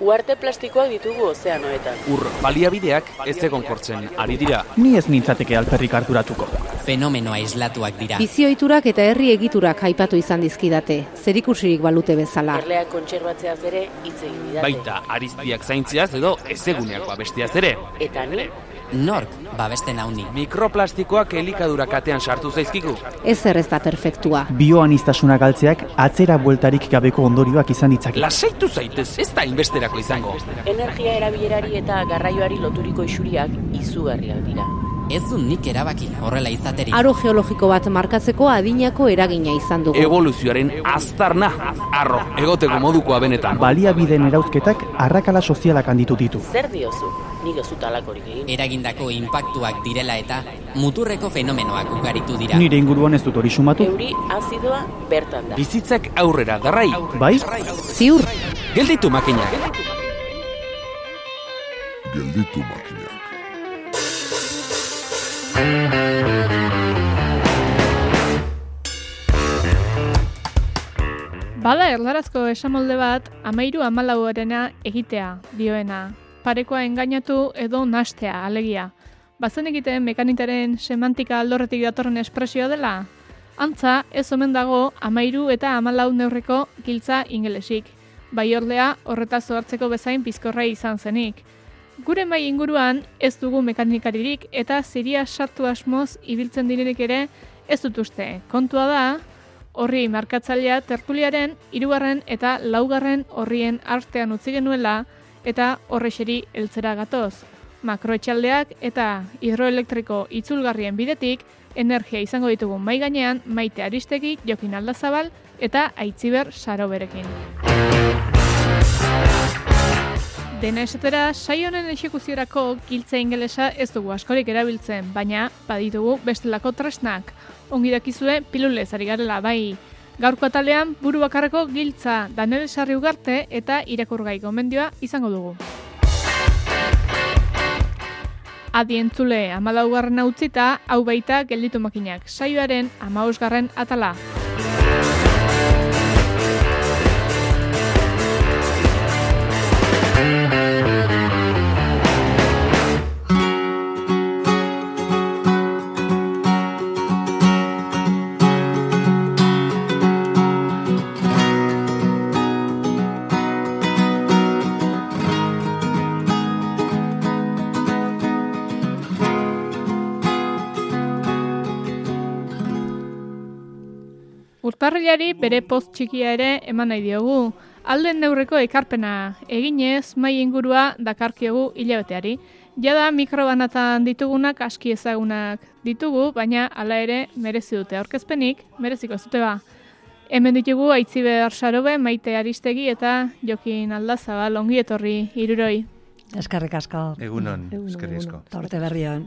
Uarte plastikoak ditugu ozeanoetan. Ur baliabideak ez egon kortzen ari dira. Ni ez nintzateke alperrik harturatuko. Fenomenoa islatuak dira. Bizioiturak eta herri egiturak aipatu izan dizkidate, zerikusirik balute bezala. Erleak kontserbatzeaz ere hitz egin didate. Baita ariztiak zaintziaz edo ezeguneak babestiaz ere. Eta ni, Nork babesten hauni. Mikroplastikoak elikadura katean sartu zaizkigu. Ez zer ez da perfektua. Bioanistasuna galtzeak atzera bueltarik gabeko ondorioak izan ditzake. Lasaitu zaitez, ez da inbesterako izango. energia erabilerari eta garraioari loturiko isuriak izugarriak dira. Ez du nik erabaki horrela izaterik. Aro geologiko bat markatzeko adinako eragina izan dugu. Evoluzioaren aztarna, arro, egoteko modukoa benetan. Baliabideen erauzketak arrakala sozialak handitu ditu. Zer diozu? Nik ez dut alakorik egin. Eragindako inpaktuak direla eta muturreko fenomenoak ugaritu dira. Nire inguruan ez dut hori sumatu. Euri azidoa bertan da. Bizitzak aurrera darrai. Bai? Ziur, Gelditu makinak. Gelditu makinak. Bada erdarazko esamolde bat, amairu amalauarena egitea, dioena. Parekoa engainatu edo nastea, alegia. Bazen egiten mekanitaren semantika aldorretik datorren espresioa dela? Antza, ez omen dago amairu eta amalau neurreko giltza ingelesik. Bai ordea, horretaz ohartzeko bezain pizkorra izan zenik. Gure mai inguruan ez dugu mekanikaririk eta ziria sartu asmoz ibiltzen direnik ere ez dut uste. Kontua da, horri markatzailea tertuliaren hirugarren eta laugarren horrien artean utzi genuela eta horrexeri heltzera gatoz. Makroetxaldeak eta hidroelektriko itzulgarrien bidetik energia izango ditugu mai gainean maite aristegi jokin aldazabal eta aitziber saroberekin. Dena esatera, saio honen exekuziorako giltza ingelesa ez dugu askorik erabiltzen, baina baditugu bestelako tresnak. Ongi dakizue pilulez ari garela bai. Gaurko atalean buru bakarreko giltza Danele Sarri Ugarte eta irakurgai gomendioa izango dugu. Adientzule amalaugarren utzita, hau baita gelditu makinak. Saioaren amausgarren atala. Urtarrilari bere post txikia ere eman nahi diogu. Alden neurreko ekarpena eginez mai ingurua dakarkiogu hilabeteari. Jada mikrobanatan ditugunak aski ezagunak ditugu, baina hala ere merezi dute aurkezpenik, mereziko ez dute ba. Hemen ditugu Aitziber Sarobe, Maite Aristegi eta Jokin Aldazabal ongi etorri hiruroi. Eskerrik asko. Egunon, eskerrik asko. Eta urte berrion.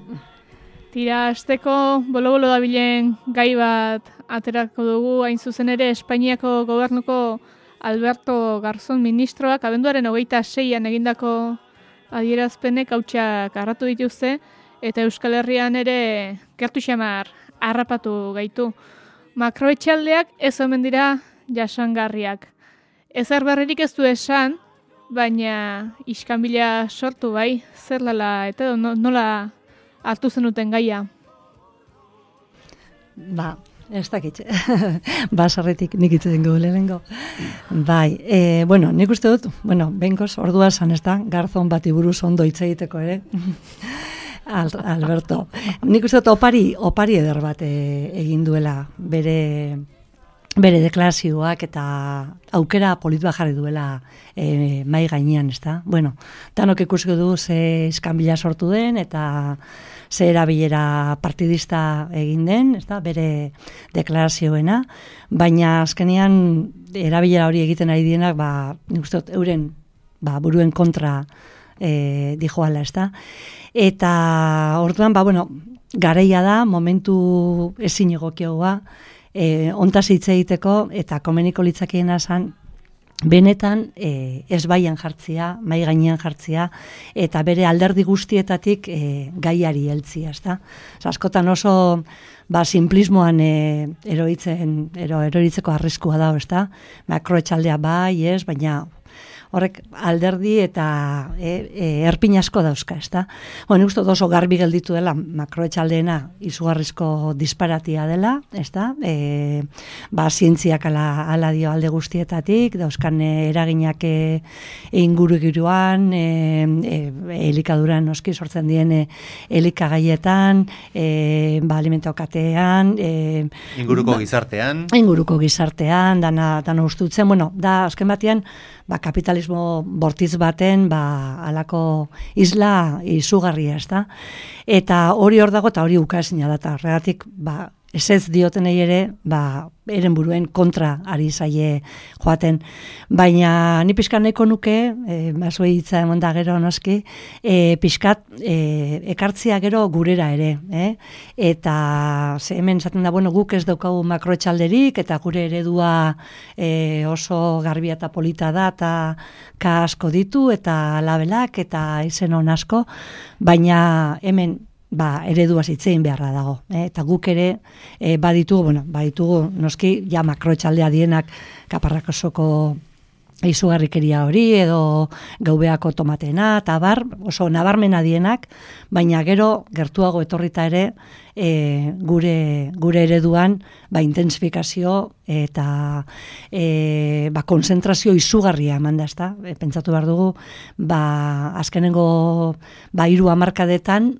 Tira, azteko bolo-bolo dabilen gai bat aterako dugu, hain zuzen ere Espainiako gobernuko Alberto Garzón ministroak abenduaren hogeita seian egindako adierazpenek hautsak arratu dituzte, eta Euskal Herrian ere gertu xamar harrapatu gaitu. Makroetxaldeak ez omen dira jasangarriak. Ezer berririk ez du esan, baina iskanbila sortu bai, zer lala, eta no- nola hartu zenuten gaia. Ba, ez dakit. Basarretik nik hitz egingo lehenengo. Bai, e, bueno, nik uste dut, bueno, benkoz, ordua san ez da, garzon bati buruz ondo hitz egiteko ere. Al, Alberto. Nik uste dut opari, opari eder bat e, egin duela bere bere deklarazioak eta aukera polit bat jarri duela e, mai gainean, ez da? Bueno, danok ikusiko du ze iskanbila sortu den eta ze erabilera partidista egin den, ez? Bere deklarazioena, baina azkenean erabilera hori egiten ari dienak, ba, nik uste dut euren ba, buruen kontra e, dijoala, ez da? Eta orduan, ba, bueno, gareia da, momentu ezin egokioa, e, ontaz hitz egiteko eta komeniko litzakeena zan benetan e, ez baian jartzia, mai gainean jartzia, eta bere alderdi guztietatik e, gaiari heltzia, ezta? Askotan oso ba, simplismoan e, eroitzen, ero, eroritzeko arriskua da, ezta? Makroetxaldea bai, ez, baina horrek alderdi eta e, e, erpin asko dauzka, ez da? Bueno, uste oso garbi gelditu dela makroetxaldeena izugarrizko disparatia dela, ez da? E, ba, zientziak ala, ala dio alde guztietatik, dauzkan eraginak e, inguru giruan, e, e, elikaduran noski sortzen dien e, elikagaietan, e, ba, alimentokatean, e, Inguruko ba, gizartean. Inguruko gizartean, dana, dana ustutzen, bueno, da, azken batean, ba, kapitalismo bortiz baten, ba, alako isla izugarria, ez da? Eta hori hor dago, eta hori ukazina da, eta horregatik, ba, ez ez diotenei ere, ba, eren buruen kontra ari zaie joaten. Baina ni pixkat nahiko nuke, e, basoi hitza emon da gero noski, e, pixkat e, ekartzia gero gurera ere. Eh? Eta ze hemen zaten da, bueno, guk ez daukagu makroetxalderik, eta gure eredua e, oso garbia eta polita da, eta ka asko ditu, eta labelak, eta izen hon asko, baina hemen ba, eredua zitzein beharra dago. Eh? Eta guk ere e, baditugu, bueno, baditugu noski ja makroetxaldea dienak kaparrakosoko izugarrikeria hori edo gaubeako tomatena eta bar, oso nabarmena dienak, baina gero gertuago etorrita ere e, gure, gure ereduan ba, intensifikazio eta e, ba, konzentrazio izugarria eman da, ezta? E, pentsatu behar dugu, ba, azkenengo ba, iru amarkadetan,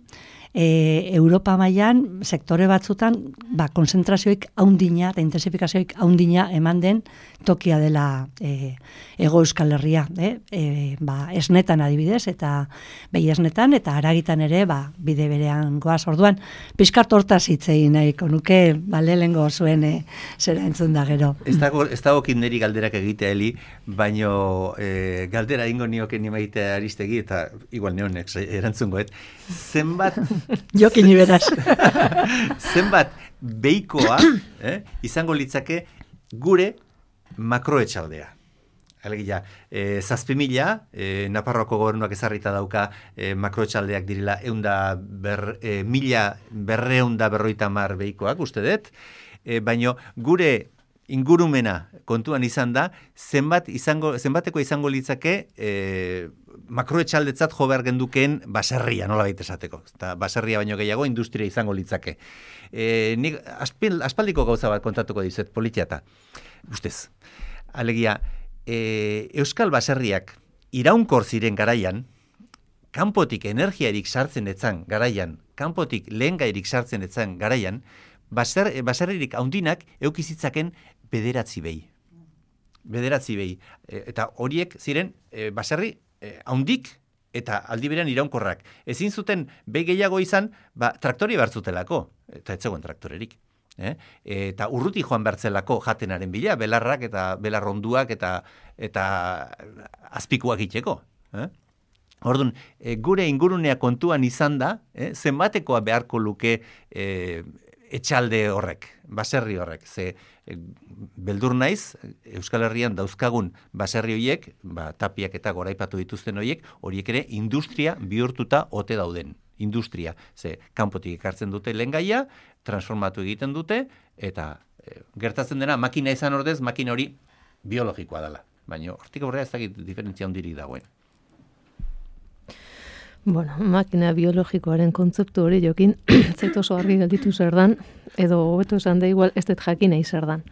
e, Europa mailan sektore batzutan ba, konzentrazioik haundina eta intensifikazioik haundina eman den tokia dela e, ego euskal herria. E, e, ba, esnetan adibidez eta behi esnetan eta aragitan ere ba, bide berean goaz orduan. Piskart hortaz hitzein nahiko nuke ba, lehengo zuen e, zera entzun da gero. Ez dago, ez dago kinderi galderak egitea heli, baino e, galdera ingo nioke nima egitea aristegi eta igual neonek erantzungoet. Zenbat Jokin iberaz. Zenbat beikoa eh, izango litzake gure makroetxaldea. Alegia, e, zazpi mila, e, Naparroako gobernuak ezarrita dauka e, makroetxaldeak direla eunda ber, e, mila berreunda berroita mar beikoak, uste dut, e, baino gure ingurumena kontuan izan da, zenbat izango, zenbateko izango litzake e, makroetxaldetzat jo behar gendukeen baserria, nola baita esateko. Eta baserria baino gehiago, industria izango litzake. E, nik aspil, aspaldiko gauza bat kontatuko dizet, politiata. Ustez, alegia, e, Euskal baserriak iraunkor ziren garaian, kanpotik energiarik sartzen etzan garaian, kanpotik lehen gairik sartzen etzan garaian, baser, baserririk haundinak eukizitzaken bederatzi behi. Bederatzi behi. E, eta horiek ziren e, baserri e, haundik eta aldi berean iraunkorrak. Ezin zuten behi gehiago izan, ba, traktori bartzutelako, eta ez traktorerik. Eh? Eta urruti joan bertzelako jatenaren bila, belarrak eta belarronduak eta eta azpikuak itxeko. Eh? Orduan, e, gure ingurunea kontuan izan da, eh? zenbatekoa beharko luke e, etxalde horrek, baserri horrek. Ze e, beldur naiz, Euskal Herrian dauzkagun baserri horiek, ba, tapiak eta goraipatu dituzten horiek, horiek ere industria bihurtuta ote dauden. Industria. Ze, kanpotik ekartzen dute lengaia, transformatu egiten dute, eta e, gertatzen dena, makina izan ordez, makina hori biologikoa dela. Baina, hortik aurrera ez dakit diferentzia hondirik dagoen. Bueno, makina biologikoaren kontzeptu hori jokin, zait oso argi gelditu zer dan, edo hobeto esan da igual ez dut jakinei zer dan.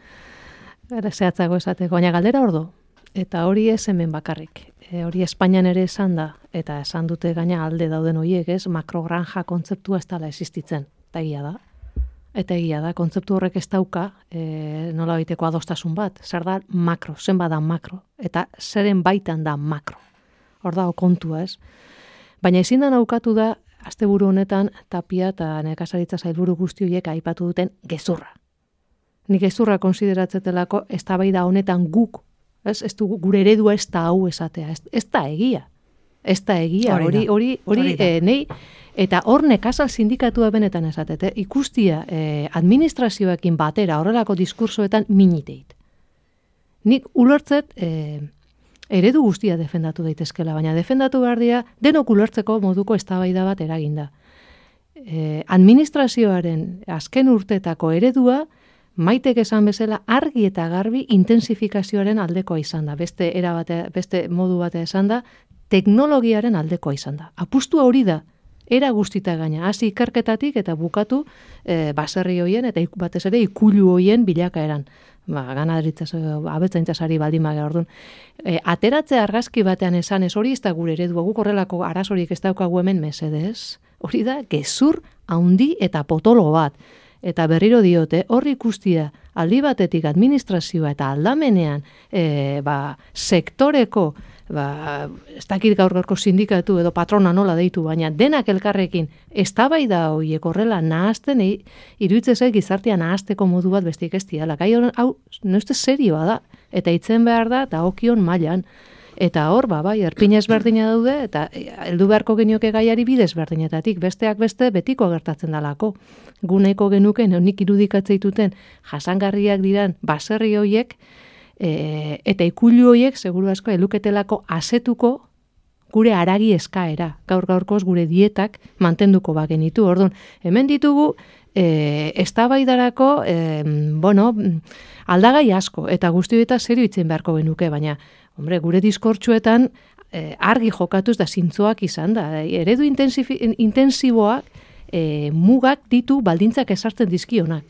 Zehatzago esateko, baina galdera ordo, eta hori ez hemen bakarrik. E, hori Espainian ere esan da, eta esan dute gaina alde dauden horiek ez, makrogranja kontzeptua ez dala existitzen, eta egia da. Eta egia da, kontzeptu horrek ez dauka, e, nola baiteko adostasun bat, zer da makro, zen bada makro, eta zeren baitan da makro. Hor da, kontua ez. Baina ezin da naukatu da, asteburu honetan, tapia eta nekazaritza zailburu guzti horiek aipatu duten gezurra. Nik gezurra konsideratzetelako ez da honetan guk, ez, ez du, gure eredua ez da hau esatea, ez, ez da egia. Ez da egia, hori, hori, hori, e, nei, eta hor nekazal sindikatua benetan esatete, ikustia e, administrazioekin batera horrelako diskursoetan miniteit. Nik ulertzet, e, eredu guztia defendatu daitezkela, baina defendatu behar dira denok ulertzeko moduko eztabaida bat eraginda. E, administrazioaren azken urtetako eredua, Maitek esan bezala argi eta garbi intensifikazioaren aldekoa izan da. Beste era bate, beste modu batea esan da, teknologiaren aldekoa izan da. Apustua hori da, era guztita gaina, hasi ikerketatik eta bukatu e, baserri hoien eta ik- batez ere ikulu hoien bilakaeran. Ba, ganadaritzaz, abetzaintzasari baldin maga orduan. E, ateratze argazki batean esan ez hori ez da gure eredua, guk horrelako arazorik ez daukagu hemen mesedez. Hori da, gezur haundi eta potolo bat. Eta berriro diote, horri ikustia aldi batetik administrazioa eta aldamenean e, ba, sektoreko ba, ez dakit gaur gaurko sindikatu edo patrona nola deitu, baina denak elkarrekin eztabaida horiek horrela nahazten, iruditzen zait gizartea nahazteko modu bat bestik ez diala. Gai hau, noizte serioa da, eta itzen behar da, eta okion mailan. Eta hor, ba, bai, erpina ezberdina daude, eta e, heldu beharko genioke gaiari bidez berdinetatik, besteak beste betiko gertatzen dalako. Guneko genuke, nik irudikatzeituten jasangarriak diran baserri hoiek, e, eta ikulu hoiek, seguru asko, eluketelako asetuko gure aragi eskaera, gaur gaurkoz gure dietak mantenduko bagenitu. Orduan, hemen ditugu e, eztabaidarako e, bueno, aldagai asko eta guzti eta serio itzen beharko genuke, baina hombre, gure diskortsuetan e, argi jokatuz da zintzoak izan da. Eredu intensifi- intensiboak e, mugak ditu baldintzak esartzen dizkionak.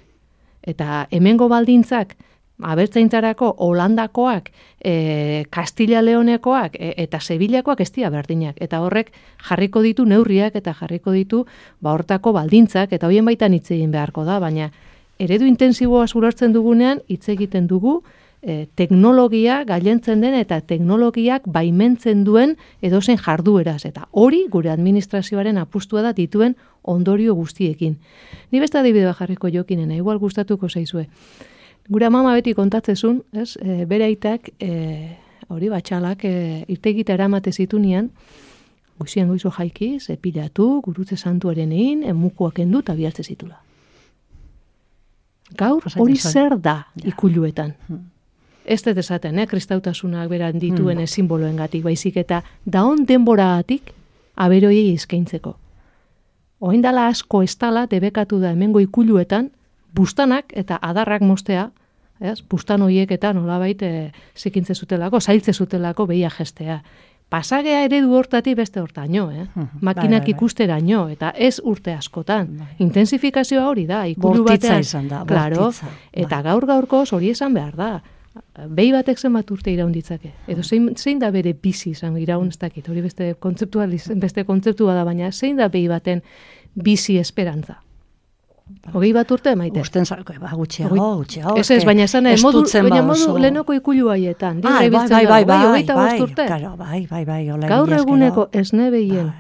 Eta hemengo baldintzak abertzaintzarako Holandakoak, e, Kastila Leonekoak e, eta Sevillakoak ez dira berdinak. Eta horrek jarriko ditu neurriak eta jarriko ditu ba hortako baldintzak eta hoien baitan hitz egin beharko da, baina eredu intensiboa zulartzen dugunean hitz egiten dugu e, teknologia gailentzen den eta teknologiak baimentzen duen edozen jardueraz. Eta hori gure administrazioaren apustua da dituen ondorio guztiekin. Ni beste adibide bat jarriko jokinena, igual gustatuko zaizue. Gure amama beti kontatzezun, ez, e, bere aitak, e, hori batxalak, e, irtegita eramate zitunean, goizien goizo jaikiz, epilatu, gurutze santuaren egin, emukuak endu eta bihartze zitula. Gaur hori zer da ikuluetan. Ez dut esaten, eh, kristautasunak beran dituen hmm. simboloengatik baizik eta daon denboragatik aberoiei eskaintzeko. Oin dala asko estala debekatu da hemengo ikuluetan, bustanak eta adarrak mostea, ez? bustan hoiek eta nolabait e, zikintze zutelako, zailtze zutelako behia gestea. Pasagea eredu hortatik beste hortaino, eh? Makinak bai, bai. ikusteraino, eta ez urte askotan. Intensifikazioa hori da, ikulu Bortitza batean. izan da, Claro, bortitza, bai. eta gaur gaurkoz hori esan behar da. Behi batek zenbat urte iraun ditzake. Edo zein, zein da bere bizi izan iraun ez dakit, hori beste kontzeptua, beste kontzeptua da, baina zein da behi baten bizi esperantza. Hogei bat urte maite. Usten zarko, ba, gutxiago, gutxiago. Ez ez, baina esan modu, baina ba modu lehenoko ikulu haietan. Bai, bai, bai, bai, bai, bai, claro, bai, bai, bai, hola Gaur eguneko esne behien,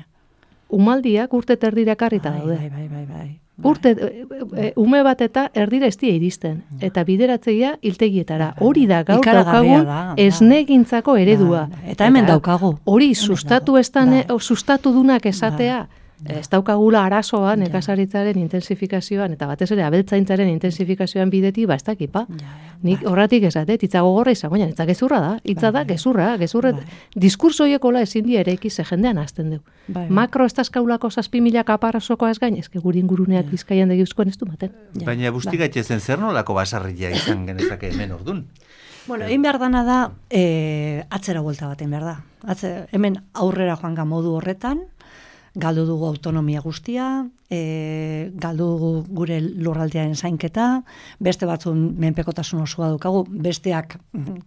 umaldiak urte terdira karrita daude. Bai, bai, bai, bai. Urte, e, e, ume bat eta erdira ez iristen. Eta bideratzeia hiltegietara. Hori da gaur daukagun da, bai. esnegintzako eredua. Bai, eta hemen daukagu. Hori sustatu estan, sustatu dunak esatea. Ez daukagula arazoa nekazaritzaren intensifikazioan eta batez ere abeltzaintzaren intensifikazioan bideti ba ez dakipa. Nik horratik esate, hitza gogorra izan, baina hitza gezurra da. Hitza da gezurra, gezurra. Diskurso hoiekola ezin die eraiki ze jendean hasten du. Bai, bai. Makro ez dazkaulako zazpi mila kaparrazokoa ez gain, ezke guri inguruneak bizkaian degizkoen ez du maten. Baina busti gaitezen zer nolako basarria izan genezake hemen ordun. Bueno, egin behar dana da, e, atzera buelta baten behar da. Atze, hemen aurrera joan modu horretan, galdu dugu autonomia guztia, e, galdu dugu gure lurraldearen zainketa, beste batzun menpekotasun osoa dukagu, besteak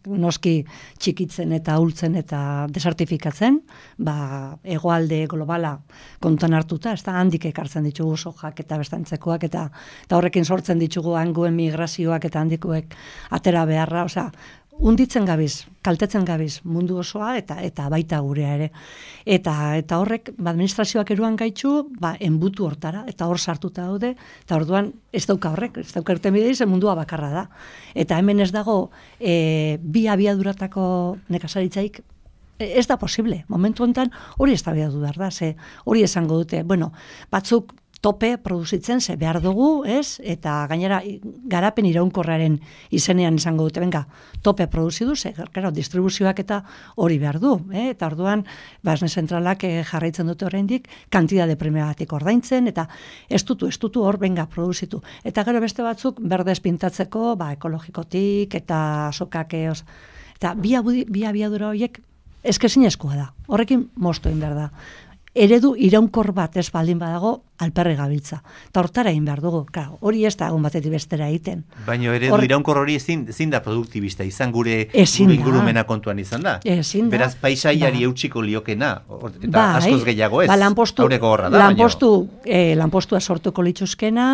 noski txikitzen eta ahultzen eta desertifikatzen, ba, egoalde globala kontuan hartuta, ez da handik ekartzen ditugu sojak eta bestantzekoak, eta, eta horrekin sortzen ditugu hanguen migrazioak eta handikoek atera beharra, osea, unditzen gabiz, kaltetzen gabiz mundu osoa eta eta baita gurea ere. Eta eta horrek ba, administrazioak eruan gaitxu, ba, enbutu hortara, eta hor sartuta daude, eta orduan ez dauka horrek, ez dauka erten bideiz, mundua bakarra da. Eta hemen ez dago e, bi abiaduratako nekazaritzaik e, ez da posible. Momentu honetan hori ez da behar da, ze hori esango dute. Bueno, batzuk tope produzitzen ze behar dugu, ez? Eta gainera garapen iraunkorraren izenean izango dute, benga, tope produzi du, ze, claro, distribuzioak eta hori behar du, eh? Eta orduan, basne zentralak eh, jarraitzen dute oraindik kantitate premiagatik ordaintzen eta estutu, estutu hor benga produzitu. Eta gero beste batzuk berdez pintatzeko, ba, ekologikotik eta sokak eos. Eta bi, abudi, bi abiadura horiek eskezin eskua da. Horrekin mostu behar da eredu iraunkor bat ez baldin badago alperre gabiltza. Eta hortara egin behar dugu, claro, hori ez da egun batetik bestera egiten. Baina eredu Hor... iraunkor hori ezin, ezin da produktibista, izan gure, gure ingurumena kontuan izan da. Ezin da. Beraz, paisaiari ba. eutxiko liokena, eta bai, askoz gehiago ez, ba, lanpostu, horra da. Lanpostu, eh, lanpostua sortuko lituzkena,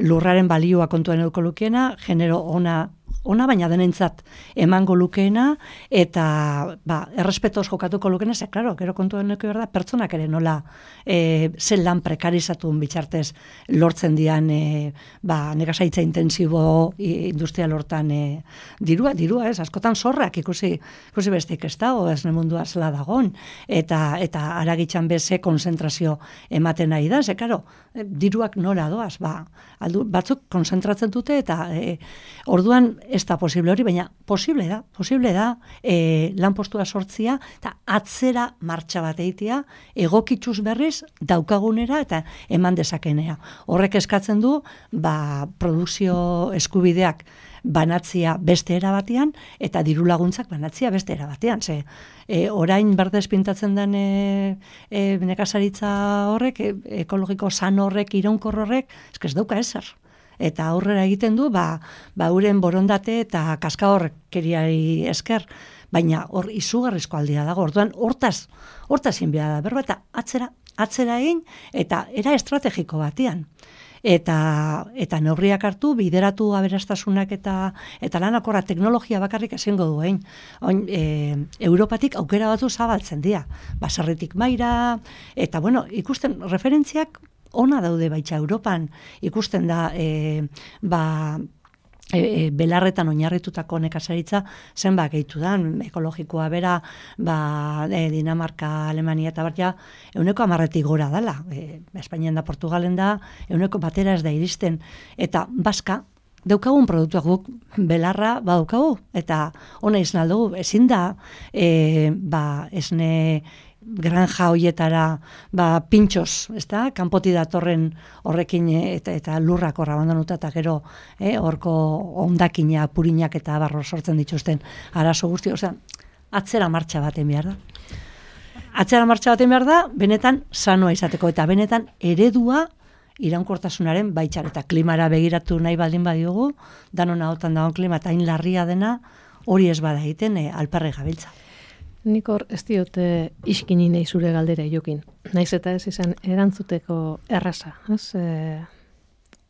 lurraren balioa kontuan eduko lukena, genero ona ona baina denentzat emango lukeena eta ba errespetoz jokatuko lukeena ze claro gero kontu deneko berda pertsonak ere nola e, zen lan prekarizatun bitartez lortzen dian e, ba negasaitza intensibo industrial hortan e, dirua dirua ez? Askotan zorrak ikusi ikusi bestik ez dago ez ne mundua zela dagon eta eta aragitxan beze konzentrazio ematen nahi da ze claro diruak nola doaz? Ba aldu, batzuk konzentratzen dute eta e, orduan ez da posible hori, baina posible da, posible da e, lanpostua sortzia eta atzera martxa bat eitea egokitzuz berriz daukagunera eta eman dezakenea. Horrek eskatzen du, ba, produkzio eskubideak banatzia beste era batean eta diru laguntzak banatzia beste era batean. Ze, e, orain berdez pintatzen den e, e, nekazaritza horrek, e, ekologiko san horrek, iraunkor horrek, ez dauka ezer eta aurrera egiten du ba ba uren borondate eta kaska horkeriari esker. Baina hor izugarrizko aldia dago. Orduan hortaz hortaz inbia da. Berba eta atzera atzera egin eta era estrategiko batean eta eta neurriak hartu bideratu aberastasunak eta eta lanakorra teknologia bakarrik ezingo duen oin e, Europatik aukera batzu zabaltzen dira. Baserritik maira eta bueno ikusten referentziak ona daude baitza Europan ikusten da e, ba e, e, belarretan oinarritutako nekazaritza zenba gehitu da, ekologikoa bera, ba, e, Dinamarka, Alemania eta bat ja, euneko amarretik gora dela. E, Espainian da, Portugalen da, euneko batera ez da iristen. Eta baska, daukagun produktuak guk belarra badaukagu, eta ona izan aldugu, ezin da, e, ba, esne granja hoietara ba, pintxos, ez da, kanpoti datorren horrekin eh, eta, eta lurrak horra abandonuta eta gero eh, horko ondakina, purinak eta barro sortzen dituzten arazo guzti, osea, atzera martxa baten behar da. Atzera martxa baten behar da, benetan sanoa izateko eta benetan eredua iraunkortasunaren baitxar eta klimara begiratu nahi baldin badiogu, danona hotan dagoen klima eta hain larria dena, hori ez bada egiten e, alperre gabiltza. Nik hor ez diote iskini nahi zure galdera jokin. Naiz eta ez izan erantzuteko erraza. Ez, e,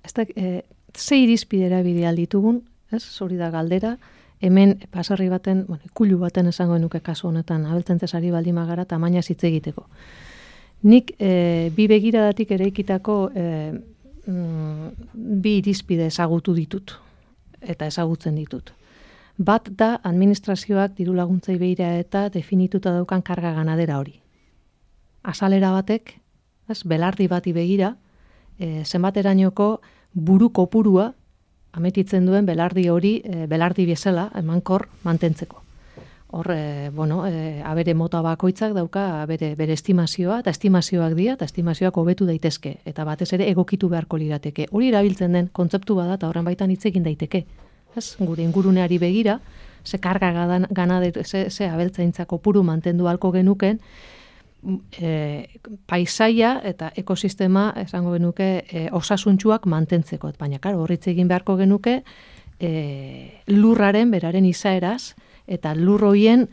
ez da, e, ze irizpidera bide alditugun, ez, zori da galdera, hemen pasarri baten, bueno, kulu baten esango nuke kasu honetan, abeltzen tesari baldin magara, tamaina zitze egiteko. Nik e, bi begiradatik ere ikitako e, mm, bi irizpide ezagutu ditut, eta ezagutzen ditut. Bat da administrazioak diru laguntzai behira eta definituta daukan karga ganadera hori. Azalera batek, ez, belardi bati begira, e, zenbaterainoko buru kopurua ametitzen duen belardi hori, e, belardi bezala, emankor mantentzeko. Hor, e, bueno, e, abere mota bakoitzak dauka bere, bere estimazioa, eta estimazioak dira, eta estimazioak hobetu daitezke, eta batez ere egokitu beharko lirateke. Hori erabiltzen den kontzeptu bada, eta horren baitan hitz egin daiteke ez, gure inguruneari begira, ze karga gana ze, ze abeltzaintzako puru mantendu halko genuken, e, paisaia eta ekosistema esango genuke e, osasuntxuak mantentzeko. Baina, karo, horritz egin beharko genuke e, lurraren, beraren izaeraz, eta lurroien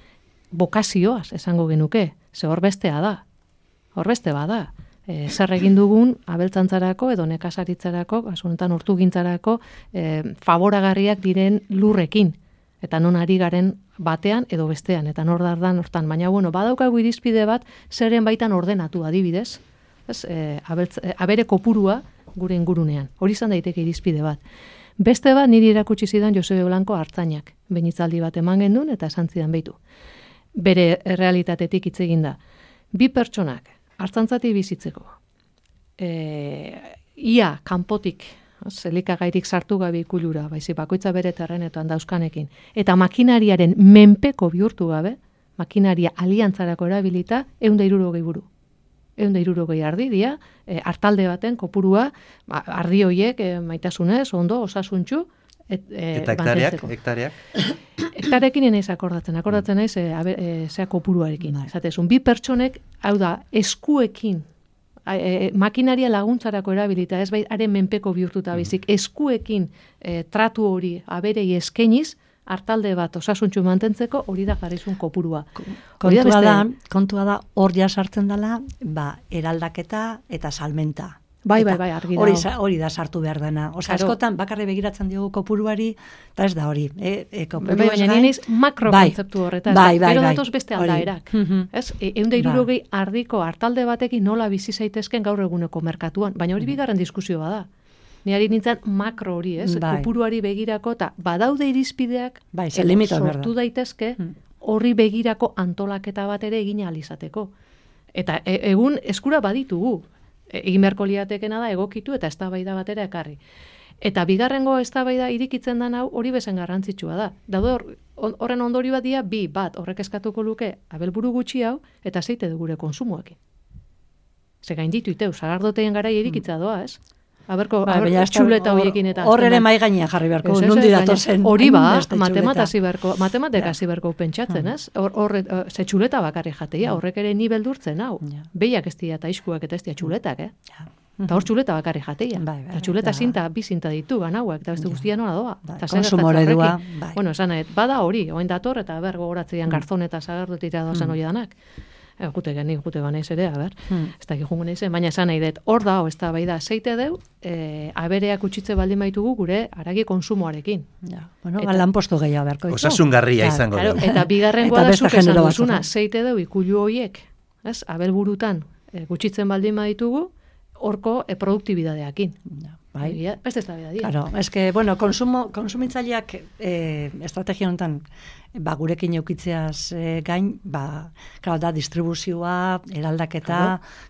bokazioaz esango genuke. Ze hor bestea da. Hor beste bada e, zer egin dugun abeltzantzarako edo nekasaritzarako, asunetan urtugintzarako e, favoragarriak diren lurrekin. Eta non ari garen batean edo bestean. Eta nor dardan hortan. Baina bueno badaukagu irizpide bat zeren baitan ordenatu adibidez. Ez e, abeltz, e, abere kopurua gure ingurunean. Hori izan daiteke irizpide bat. Beste bat niri erakutsi zidan Josebe Blanco hartzainak. Benitzaldi bat eman gendun eta esan zidan beitu bere realitatetik hitz da. Bi pertsonak hartzantzati bizitzeko. E, ia kanpotik zelikagairik sartu gabe ikulura, baizi bakoitza bere terrenetan dauzkanekin. Eta makinariaren menpeko bihurtu gabe, makinaria aliantzarako erabilita, eunda irurogei buru. Eunda irurogei ardi, dia, e, hartalde baten kopurua, ba, ardi hoiek e, maitasunez, ondo, osasuntxu, et, e, Eta hektareak, hektareak. Hektarekin naiz akordatzen, akordatzen naiz e, abe, e, zea kopuruarekin. Bai. Zatezun, bi pertsonek, hau da, eskuekin, a- e, makinaria laguntzarako erabilita, ez bai, haren menpeko bihurtuta bizik, eskuekin e, tratu hori aberei eskeniz, hartalde bat osasuntxu mantentzeko hori da jarrizun kopurua. Hori Kontua beste- da, kontua da, hor ja sartzen dela, ba, eraldaketa eta salmenta. Bai, bai, bai, argi hori, sa- hori da sartu behar dena. Osa, Claro. askotan, bakarri begiratzen diogu kopuruari, eta ez da hori. E, e, Bai, bai, ez baina gain- ni naiz makro Bai. kontzeptu horretaz. Bai, bai, Gero bai. datoz beste aldaerak. Mhm. Ez? E, eunda Bai. irurogei ardiko hartalde batekin nola bizi zaitezken gaur eguneko merkatuan. Baina hori bigarren diskusio bada. Ni ari nintzen makro hori, ez? Bai. Kopuruari begirako, eta badaude irizpideak Bai, ze limita da. sortu daitezke Mm. horri begirako antolaketa bat ere egin alizateko. Eta e, egun eskura baditugu. E, egin beharko liatekena da egokitu eta eztabaida batera ekarri. Eta bigarrengo eztabaida irikitzen den hau hori bezen garrantzitsua da. Daude horren ondori bat dira bi bat horrek eskatuko luke abelburu gutxi hau eta zeite du gure konsumoekin. Ze gainditu iteu, sagardoteen garai irikitza doa, ez? Aberko, Bai, aber, baina ez da- txuleta hor- horiekin eta. Hor ere mai gainean jarri beharko, nundi datozen Hori ba, hainbeste matemat txuleta. hasi beharko, matematek hasi beharko pentsatzen, ez? Hor, eh, ze txuleta bakarri jateia, horrek ere ni beldurtzen, hau. Behiak ez dira eta iskuak eta ez dira txuletak, eh? Eta hor txuleta bakarri jateia. Bai, bai, Eta txuleta da. zinta, bi zinta ditu, ganauak, eta beste guztia nola doa. Bai, Eta eredua, horrekin? bai. Bueno, esan bada hori, oain dator, eta ber gogoratzean garzon eta sagardotira dozen hori danak. E, gute geni, gute banaiz ere, a ber. Hmm. Ez da jungo naizen, baina esan nahi dut, hor da, ez da, bai da, zeite deu, e, abereak utxitze baldin baitugu gure aragi konsumoarekin. Ja, bueno, Eta- lanpostu gehiago beharko. Osasungarria izango Claro, da. eta bigarrengoa Eta da zuk esan duzuna, eh? zeite deu ikulu hoiek, ez? Abel burutan e, gutxitzen baldin baditugu, horko e, produktibidadeakin. Ja, bai. Egia, Beste ez da beda dira. Claro, es que, bueno, konsumo, konsumitzaileak eh, estrategia honetan ba, gurekin eukitzeaz eh, gain, ba, claro, da distribuzioa, eraldaketa,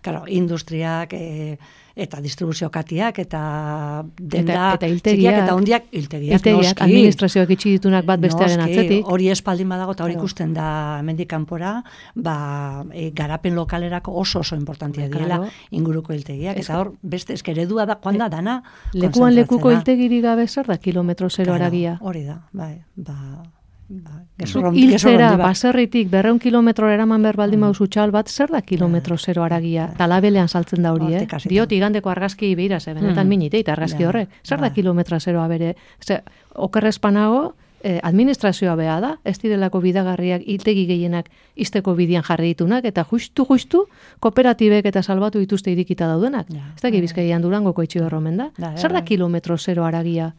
claro, industriak, eh, eta distribuzio katiak, eta denda, Eta- eta txikiak hiltegiak. eta hondiak, hiltegiak, Iltegiak, noski. administrazioak itxi ditunak bat bestearen Noski, atzetik. Hori espaldin badago eta hori Claro. ikusten da hemendik kanpora, ba, e, garapen lokalerako oso oso importantia Claro. direla inguruko hiltegiak. Ez- Eta hor, beste eskeredua da, joan da dana, Lekuan lekuko hiltegiri gabe zer da kilometro zero Claro, aragia. Hori da, bai, ba, ba, gezur hiltzera, bat. baserritik, berreun kilometro eraman behar baldin bauzu txal bat, zer da kilometro zero aragia? Talabelean saltzen da hori, eh? Diot igandeko argazki behira, ze benetan Mm. minite, eta argazki Ja, horrek. Zer da bai. kilometro zeroa bere? Ze, okerrezpanago, eh, administrazioa beha da, ez direlako bidagarriak hiltegi gehienak izteko bidian jarri ditunak, eta justu-justu kooperatibek eta salbatu dituzte irikita daudenak. Ja, ez da bai. bizkaian durangoko itxi omen da. Da, Zer da bai. kilometro zero aragia?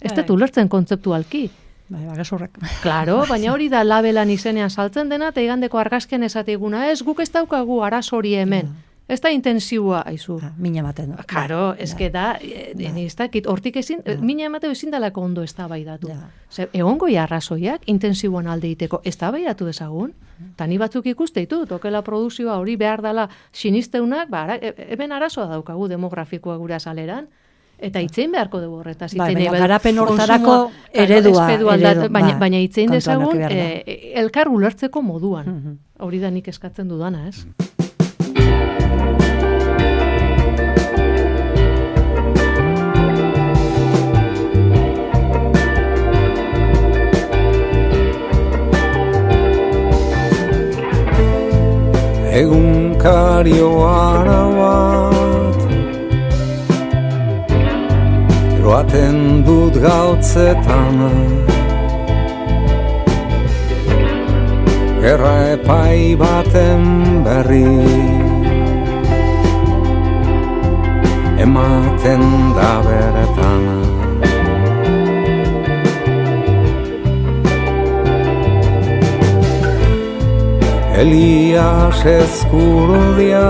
Ez Bai. dut ulertzen kontzeptualki. Bai, ba, gezurrak. Claro, baina hori da labelan izenean saltzen dena, eta igandeko argazken esateguna, ez guk ez daukagu araz hori hemen. Ez da intensiua, aizu. Ja, Mina ematen du. Karo, Bai, ez bai. que da, e, ni ez dakit, hortik ezin, mina emateu ezin dalako ondo ez da baidatu. Ja. Zer, egongo arrazoiak, intensiboan alde iteko, ez da baidatu ezagun. Ta ni batzuk ikuste ditut, okela produzioa hori behar dela sinisteunak, ba, ara, e- hemen arazoa daukagu demografikoa gura saleran, eta itzein beharko dugu horretaz. Bai, baina garapen hortarako eredua, aldat- eredu, baina, bai, baina itzein dezagun, e, elkar ulertzeko moduan. Mhm. Hori da nik eskatzen dudana, ez? egunkario ara Eroaten dut gautzetan Gerra epai baten berri. Ematen da beretan Elias eskurudia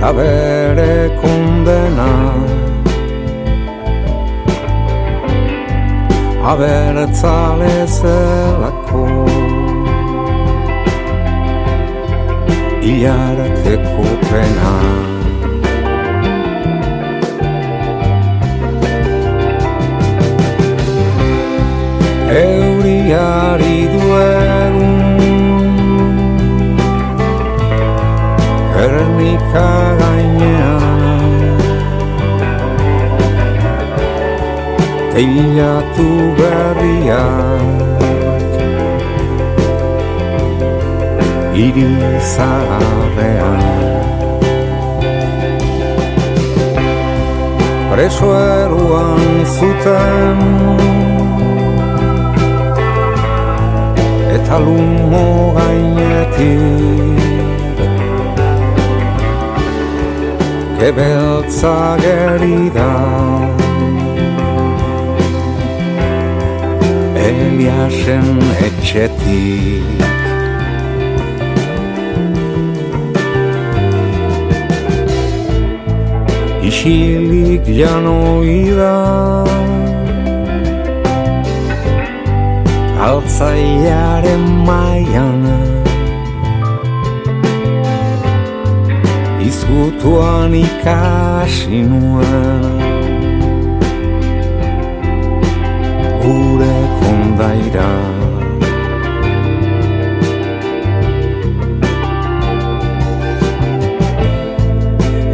Ta bere kondena Abertzale zelako. Ilarteko pena. Euriari duen Ernika gainean Teilatu berriak Iri zaharrean Preso eruan zuten Eta lumo gainetik Gebeltza geri da. Eliasen etxetik. Isilik janoida Altzaiaren maian Izkutuan ikasi nuen. Gure kondaira.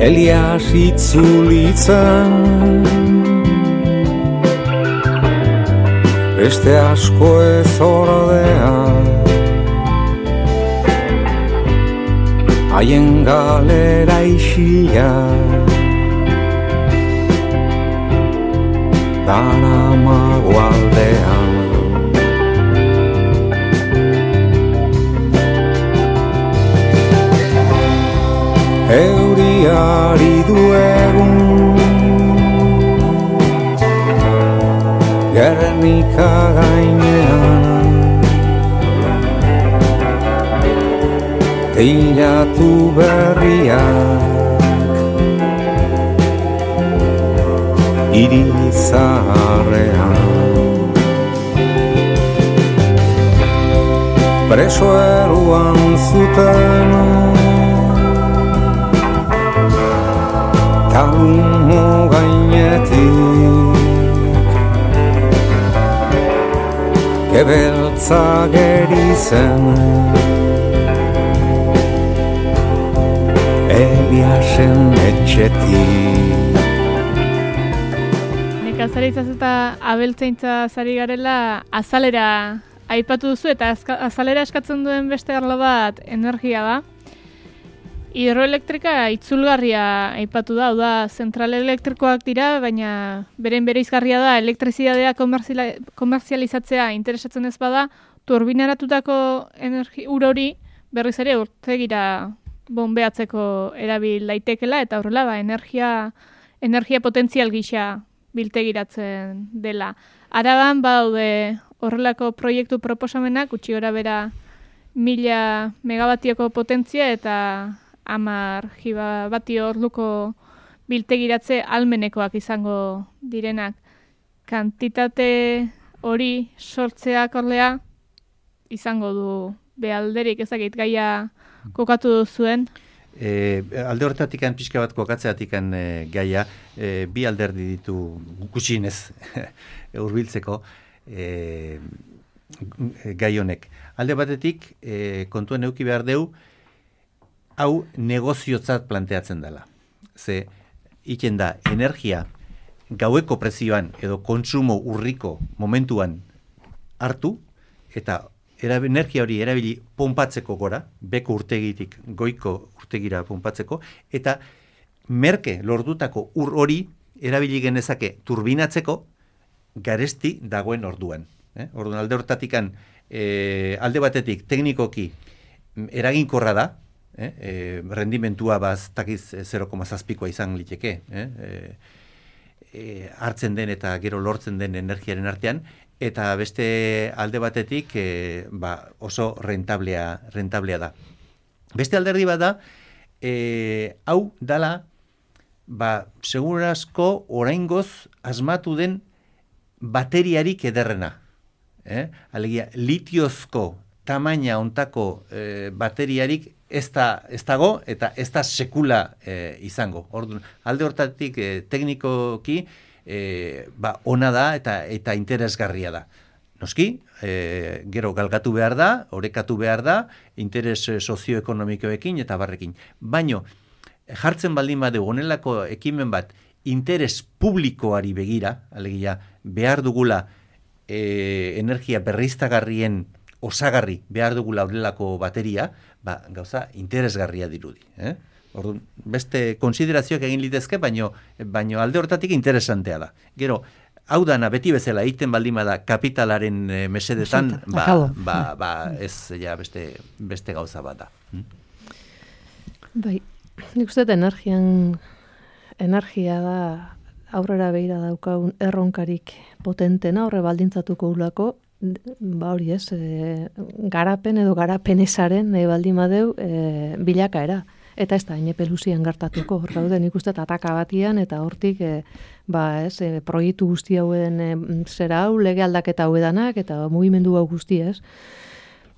Elias itzulitzen. Beste asko ez ordea Haien galera isila Dara magoaldean Euriari du egun. Gernika gainean Teilatu berriak Iri zaharrean Preso eruan zuten Talumo gainetik Gebeltza geri zen Eliasen etxetik Nekazari izaz eta abeltzeintza zari garela azalera aipatu duzu eta azalera eskatzen duen beste arlo bat energia da. Hidroelektrika itzulgarria aipatu da, da, zentral elektrikoak dira, baina beren bereizgarria da elektrizidadea komerzializatzea interesatzen ez bada, turbinaratutako energi ur hori berriz ere urtegira bombeatzeko erabil daitekela eta horrela ba, energia, energia potentzial gisa biltegiratzen dela. Araban badaude horrelako proiektu proposamenak, gutxi gora bera mila megabatioko potentzia eta amar gigabatio orduko biltegiratze almenekoak izango direnak. Kantitate hori sortzeak orlea izango du behalderik ezagit gaia kokatu zuen. E, alde horretatik pixka bat kokatzeatik e, gaia, e, bi alderdi ditu gutxienez hurbiltzeko e, gai honek. Alde batetik, e, kontuen euki behar deu, hau negoziotzat planteatzen dela. Ze, iken da, energia gaueko prezioan edo kontsumo urriko momentuan hartu, eta erabe, energia hori erabili ponpatzeko gora, beko urtegitik goiko urtegira ponpatzeko, eta merke lordutako ur hori erabili genezake turbinatzeko garesti dagoen orduan. Eh? Orduan alde hortatikan e, alde batetik teknikoki eraginkorra da, eh? e, rendimentua baz takiz 0,zazpikoa izan liteke, eh? e, e, hartzen den eta gero lortzen den energiaren artean, eta beste alde batetik e, ba, oso rentablea, rentablea da. Beste alderdi bat da, e, hau dala, ba, segurazko oraingoz asmatu den bateriarik ederrena. Eh? Alegia, litiozko tamaina ontako e, bateriarik ez, da, ez dago eta ez da sekula e, izango. Orduan, alde hortatik e, teknikoki e, ba, ona da eta eta interesgarria da. Noski, e, gero galgatu behar da, orekatu behar da, interes eh, sozioekonomikoekin eta barrekin. Baino, jartzen baldin badu honelako ekimen bat interes publikoari begira, alegia, behar dugula e, energia berriztagarrien osagarri behar dugula horrelako bateria, ba, gauza interesgarria dirudi. Eh? Orduan, beste konsiderazioak egin litezke, baino, baino alde hortatik interesantea da. Gero, hau dana beti bezala egiten baldin bada kapitalaren e, mesedetan, ba, ba, ba, ez ja beste, beste gauza bat da. Hm? Bai, nik uste energian, energia da aurrera behira daukagun erronkarik potentena, horre baldintzatuko ulako, ba hori ez, e, garapen edo garapen esaren, nahi baldin badeu, e, bilakaera. Eta ez da, inepe luzian gertatuko, hor daude nik uste ataka batian, eta hortik, e, ba ez, e, proiektu guzti hauen e, zera hau, lege aldaketa hau edanak, eta mugimendu hau guzti ez.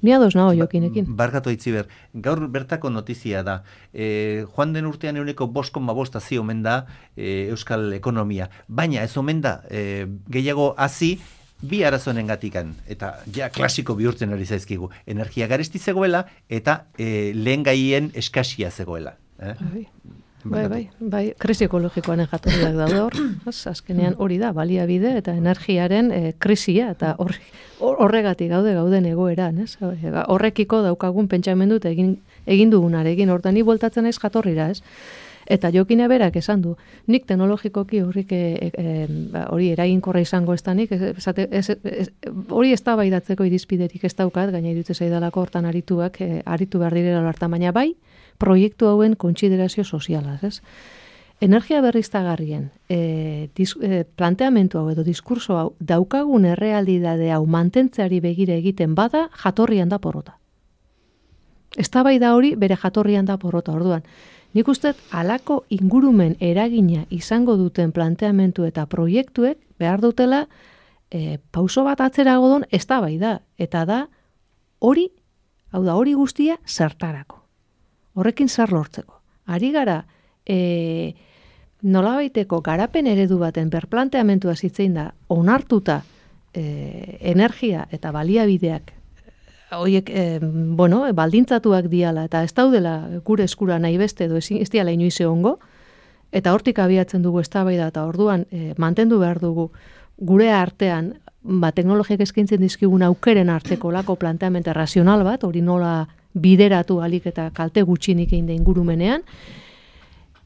Ni ados nago jokinekin. Ba, barkatu itziber, gaur bertako notizia da. E, joan den urtean euneko boskon mabosta zi omen da e, Euskal Ekonomia. Baina ez omen da, e, gehiago hazi, bi arazonen gatikan, eta ja klasiko bihurtzen ari zaizkigu, energia garesti zegoela, eta e, lehen gaien eskasia zegoela. Eh? Bai. Bai, bai, bai, krisi ekologikoan jatorriak daude hor, az, azkenean hori da, baliabide eta energiaren e, krisia, eta horri, horregatik gaude gauden egoeran, ez? Horrekiko daukagun pentsamendu eta egin, egin dugunarekin, hortan ni bueltatzen naiz jatorrira, ez? Eta jokine berak esan du, nik teknologikoki horrik e, e, hori eraginkorra izango ez da nik, esate, ez, ez, hori ez da baidatzeko irizpiderik ez daukat, gaina iruditzen zaidalako hortan arituak, e, aritu behar direla hartan, baina bai, proiektu hauen kontsiderazio sozialaz, ez? Energia berriztagarrien e, dis, e, planteamentu hau edo diskurso hau daukagun errealidade hau mantentzeari begire egiten bada jatorrian da porrota. Eztabaida hori bere jatorrian da porrota orduan. Nik uste alako ingurumen eragina izango duten planteamentu eta proiektuek behar dutela e, pauso bat atzera godon ez da bai da. Eta da hori, hau da hori guztia zertarako. Horrekin zer lortzeko. Ari gara, e, nola baiteko garapen eredu baten berplanteamentua zitzein da onartuta e, energia eta baliabideak hoiek e, bueno, baldintzatuak diala eta ez daudela gure eskura nahi beste edo ez diala inoiz ongo eta hortik abiatzen dugu eztabaida eta orduan e, mantendu behar dugu gure artean ba teknologiak eskaintzen dizkigun aukeren arteko lako planteamendu razional bat, hori nola bideratu alik eta kalte gutxinik egin da ingurumenean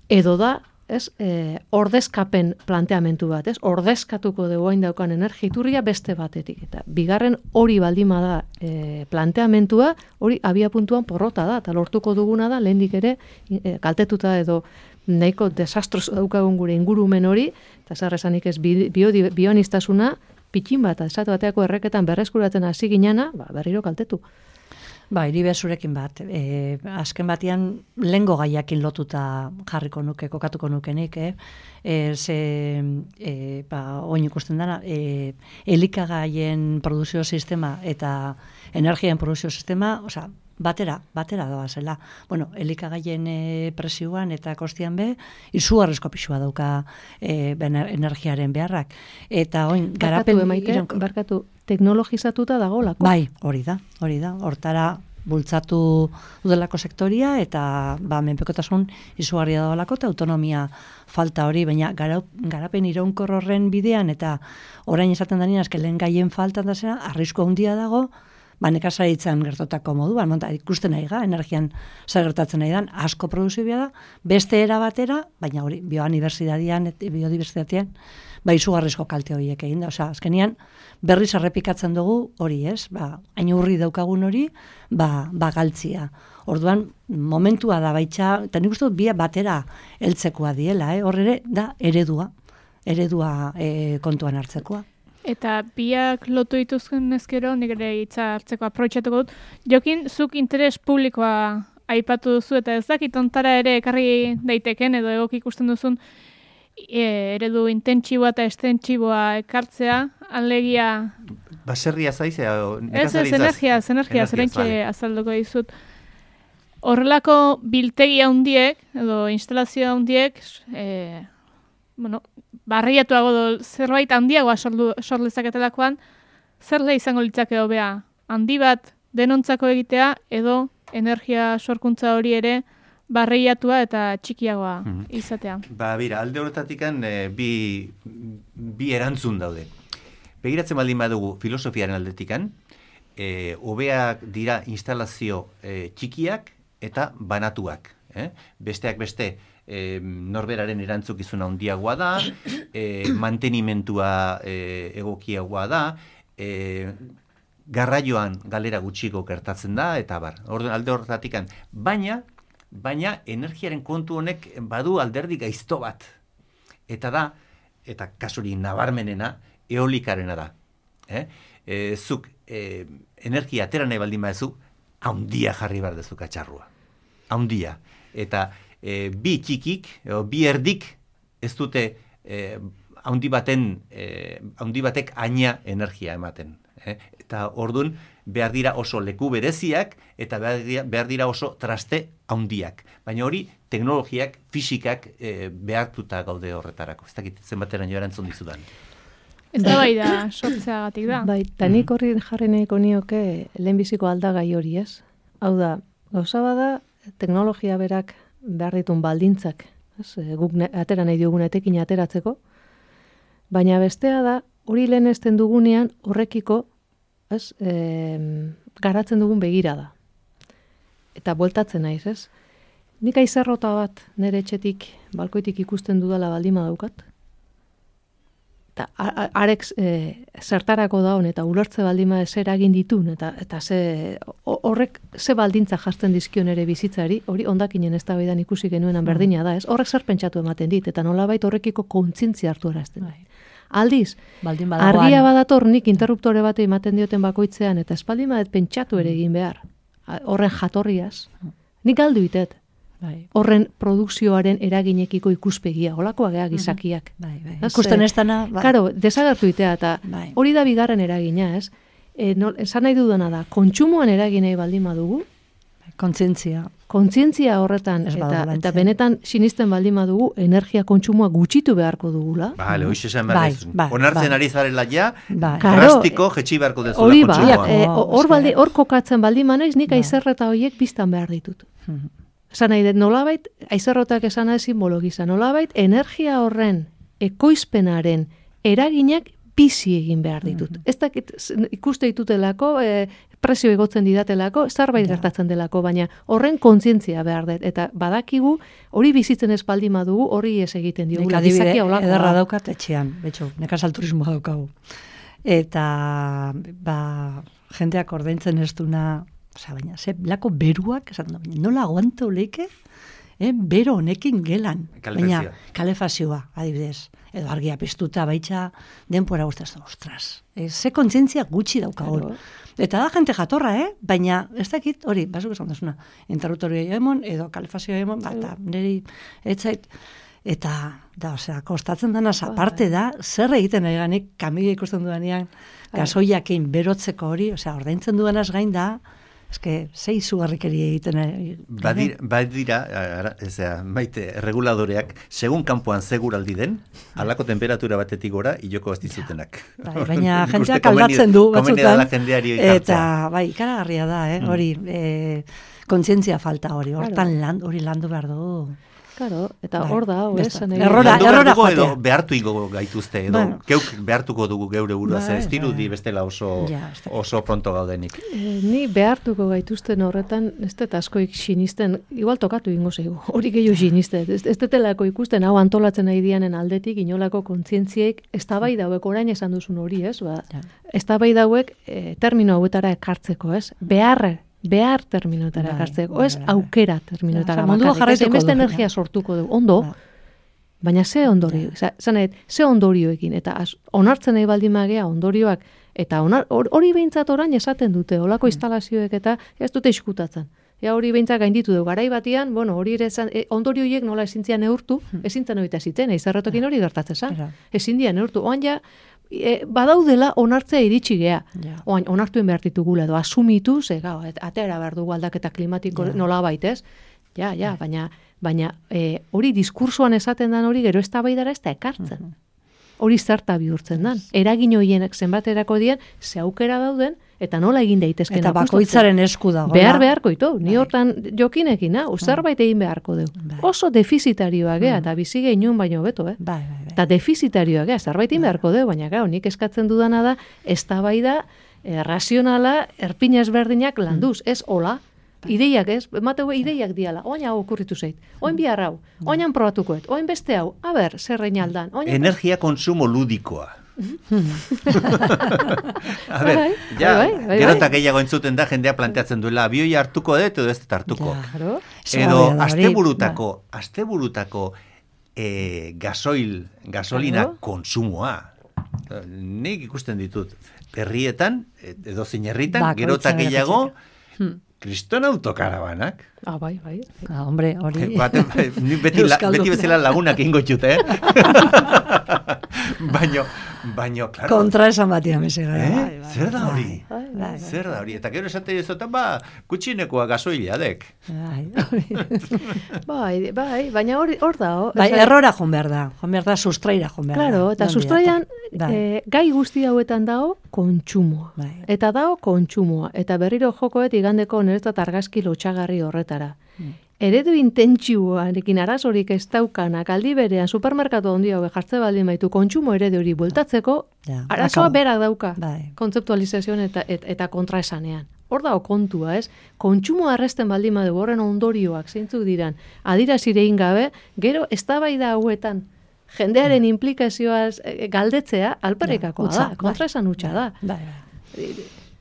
edo da ez, e, ordezkapen planteamentu bat, ez? Ordezkatuko dugu hain daukan energiturria beste batetik. Eta bigarren hori baldima da e, planteamentua, hori abia puntuan porrota da, eta lortuko duguna da, lehendik ere, e, kaltetuta edo nahiko desastros daukagun gure ingurumen hori, eta zer esanik ez bionistasuna, pitxin bat, esatu bateako erreketan berreskuratzen hasi ginana, ba, berriro kaltetu. Ba, iribe zurekin bat. E, azken batean, lengo gaiakin lotuta jarriko nuke, kokatuko nukenik, eh? E, ze, e, ba, oin ikusten dara, e, elikagaien produzio sistema eta energiaen produzio sistema, oza, batera, batera doa zela. Bueno, elikagaien e, presioan eta kostian be, izugarrizko pixua dauka e, energiaren beharrak. Eta oin, garapen... Barkatu emaite, barkatu, teknologizatuta dago lako. Bai, hori da, hori da. Hortara bultzatu udelako sektoria eta ba, menpekotasun izugarria dagoelako eta autonomia falta hori, baina gara, garapen iraunkor horren bidean eta orain esaten dani azken lehen gaien faltan da zera, arrisko handia dago, ba, nekazaritzen gertotako moduan, monta, ikusten nahi ga, energian zer gertatzen nahi dan, asko produzibia da, beste era batera, baina hori, bioanibertsitatean, biodibertsitatean, ba, izugarrizko kalte horiek egin da, osea, azkenian, berriz errepikatzen dugu hori, ez? Ba, hain urri daukagun hori, ba, ba galtzia. Orduan, momentua da baitza, eta nik uste dut bia batera heltzekoa diela, eh? Horre da eredua, eredua e, kontuan hartzekoa. Eta biak lotu dituzken ezkero, nik ere hitza hartzeko aproitxatuko dut. Jokin, zuk interes publikoa aipatu duzu eta ez dakit ontara ere ekarri daiteken edo egok ikusten duzun e, eredu intentsiboa eta estentsiboa ekartzea, alegia... Baserria zaizea? Ez, ez, energia, energia, zerentxe azalduko dizut. Horrelako biltegi handiek edo instalazio handiek e, bueno, barriatuago do zerbait handiagoa sordu sor lezaketelakoan zer le izango litzake hobea handi bat denontzako egitea edo energia sorkuntza hori ere barreiatua eta txikiagoa Mhm. izatea. Ba, bira, alde horretatik bi, bi erantzun daude. Begiratzen baldin badugu filosofiaren aldetikan, e, hobeak dira instalazio e, txikiak eta banatuak. Eh? Besteak beste, e, norberaren erantzukizuna handiagoa da, e, mantenimentua e, egokiagoa da, e, garraioan galera gutxiko gertatzen da, eta bar, Orduan, alde horretatik baina, baina energiaren kontu honek badu alderdi gaizto bat. Eta da, eta kasuri nabarmenena, eolikarena da. Eh? E, zuk e, energia atera nahi baldin badezu, haundia jarri behar dezu katxarrua. Haundia. Eta e, bi txikik, edo bi erdik, ez dute e, haundi baten, e, batek aina energia ematen. Eh? Eta ordun behar dira oso leku bereziak eta behar dira, behar dira oso traste haundiak. Baina hori teknologiak, fisikak e, behartuta gaude horretarako. Ez dakit zenbateraino erantzun dizudan. Ez da bai da sortzeagatik da. Bai, eta nik horri jarri nahiko nioke lehenbiziko aldagai hori ez. Hau da, gauza bada, teknologia berak behar ditun baldintzak, ez, e, guk ne, atera nahi diogun etekin ateratzeko, baina bestea da, hori lehenesten dugunean horrekiko, ez, e, garatzen dugun begira da. Eta bueltatzen naiz, ez? Nik aizerrota bat nire etxetik, balkoitik ikusten dudala baldima daukat, eta arek e, zertarako daun eta ulertze baldima zer egin ditun eta eta ze ho- horrek ze baldintza jartzen dizkion ere bizitzari, hori ondakinen eztabaidan ikusi genuenan berdina da, ez? Horrek zer pentsatu ematen dit eta nolabait horrekiko kontzientzia hartu erazten. Bai. Aldiz, Baldin badagoan. argia badator nik interruptore bate ematen dioten bakoitzean eta espaldin badet pentsatu ere egin behar. Horren jatorriaz. Nik galdu itet. Bai. Horren produkzioaren eraginekiko ikuspegia, holakoa gea gizakiak. Bai, bai. Ikusten ez dana, bai. Karo, desagertu itea, eta Bai. hori da bigarren eragina, ez? E, no, esan nahi dudana da, kontsumoan eragin nahi baldin badugu, Kontzientzia. kontzientzia horretan, Ez eta, eta benetan sinisten baldin badugu, energia kontsumoa gutxitu beharko dugula. Bale, hoxe esan behar Bai, bai, Onartzen bai. ari zarela ja, Bai. Drastiko jetxi beharko dezula Hori ba, eh, hor baldi, hor kokatzen baldin manaiz, nik Bai. aizerreta horiek biztan behar ditut. Esan nahi dut, nolabait, aizerrotak esan nahi simbologiza, nolabait, energia horren ekoizpenaren eraginak bizi egin behar ditut. Ez dakit, ikuste ditutelako, e, presio egotzen didatelako, zerbait gertatzen delako, baina horren kontzientzia behar dut. Eta badakigu, hori bizitzen espaldi madugu, hori ez egiten Nik diogula. adibide Gizakia holakoa ederra da. daukat etxean, betxo, nekazal turismoa daukagu. Eta, ba, jendeak ordaintzen ez duna, osea, baina, ze, lako beruak, esan da, baina, nola aguanto leike, eh, bero honekin gelan. Kalefazioa. Baina, kalefazioa, adibidez. Edo argia piztuta baitxa, denpora guztaz, ostras. E, ze kontzientzia gutxi daukagun. Claro. Eta da jente jatorra, eh? Baina, ez dakit, hori, basuk esan duzuna, interruptoria emon, edo kalefazioa emon, ba, eta niri, etzait, eta, da, osea, kostatzen dana, aparte da, zer egiten ari ganik, kamila ikusten dudanean, gasoiakin berotzeko hori, osea, ordaintzen dudanaz gain da, eske, zei zugarrikeri egiten ari. Badira, badira ara, ezea, maite, reguladoreak, segun kanpoan seguraldi den, halako temperatura batetik gora, iloko ez dizutenak. Bai, baina jendeak aldatzen du batzutan. jendeari Eta, bai, ikaragarria da, eh, Mm. hori, eh, kontzientzia falta hori, hortan Claro. lan, hori landu behar du. Claro, eta Bai, hor da, besta. esan nahi Errora- errora dugu edo joatea. behartu ingo gaituzte, edo Bueno. geuk behartuko dugu geure burua, Bai, ez dirudi bai. bestela oso, Ja, oso pronto gaudenik. E, ni behartuko gaituzten horretan, ez dut askoik sinisten, igual tokatu ingo zaigu, hori gehiago sinisten, ez, ez detelako ikusten, hau antolatzen nahi dianen aldetik, inolako kontzientziek, ez bai dauek orain esan duzun hori, ez, ba, Ja. ez bai dauek e, termino hauetara ekartzeko, ez, behar, behar terminotara Bai, ekartzeko, bai, ez, bai, bai. aukera terminotara Ja, ez, jarraituko beste energia sortuko du, ondo, Ba. Baina ze ondorio, ja. zanet, ze ondorioekin, eta az, onartzen nahi baldin magea ondorioak, eta onar, hori behintzat orain esaten dute, olako instalazioek eta ez dute iskutatzen. Ja hori behintzat gainditu dugu, garai batian, bueno, hori ere esan, e, ondorio horiek nola ezin zian neurtu, ezin zen hori ziten, eizarretokin hori gertatzen za. Era. Ezin dian neurtu, oan ja, e, badaudela onartzea iritsi gea. Ja. Oain, onartuen behar ditugula edo asumitu, ze gau, atera behar dugu aldaketa klimatiko Ja. nola baitez. Ja, ja, baina, baina e, hori diskursoan esaten dan hori gero ez da ez da ekartzen. Hori zerta bihurtzen dan. Eragin horienek zenbaterako dien, ze aukera dauden, eta nola egin daitezken Eta bakoitzaren esku dago. Behar beharko ito, ni hortan jokinekin, hau, zerbait egin beharko du. Oso defizitarioa gea, eta bizi gehiun baino beto, eh? Bai, bai, bai. Eta defizitarioa gea, zerbait egin beharko du, baina gau, nik eskatzen dudana da, ez da eh, erpina ezberdinak landuz, ez hola, ideiak ez, mateu ideiak diala, oain hau okurritu zait, oain bihar hau, oain probatukoet, oain beste hau, a ber, zer reinaldan. Energia konsumo ludikoa. A ber, Bai, ja, bai, bai, bai, gero bai. eta gehiago entzuten da jendea planteatzen duela, abioi hartuko dut edo ez hartuko. Claro. Edo asteburutako, asteburutako eh, gasoil, gasolina Claro. konsumoa. Nik ikusten ditut, herrietan, edo zein herritan, gero eta gehiago, Hmm. Kriston autokarabanak. Ah, bai, bai. Ah, hombre, hori. Bate, ni beti, la, beti bezala lagunak ingo txute, eh? baino, baino, claro. Kontra esan batia mese gara. Eh? bai, bai. Zer da hori? Bai, bai. Zer da hori? Eta gero esate dizotan, ba, kutxinekoa gasoila dek. Bai. Bai, bai, baina hor, hor da, bai, errora joan behar da. Joan behar da, sustraira joan behar da. Claro, eta sustraian. Bai. eh, gai guzti hauetan dago kontsumoa. Bai. Eta dago kontsumoa. Eta berriro jokoet igandeko niretzat argazki lotxagarri horretara. Hmm. Eredu intentsiboarekin arazorik ez daukanak aldi berean supermerkatu handi hau jartze baldin baitu kontsumo eredu hori bueltatzeko, Ja, arazoa akabo. berak dauka Bai. kontzeptualizazioan eta, et, eta kontraesanean. Hor dago kontua, ez? Kontsumo arresten baldin badu horren ondorioak zeintzuk diran, adirazirein gabe, gero eztabaida hauetan jendearen implikazioaz eh, galdetzea alperrikakoa hutsa, da, kontraesan hutsa da. Bai, bai.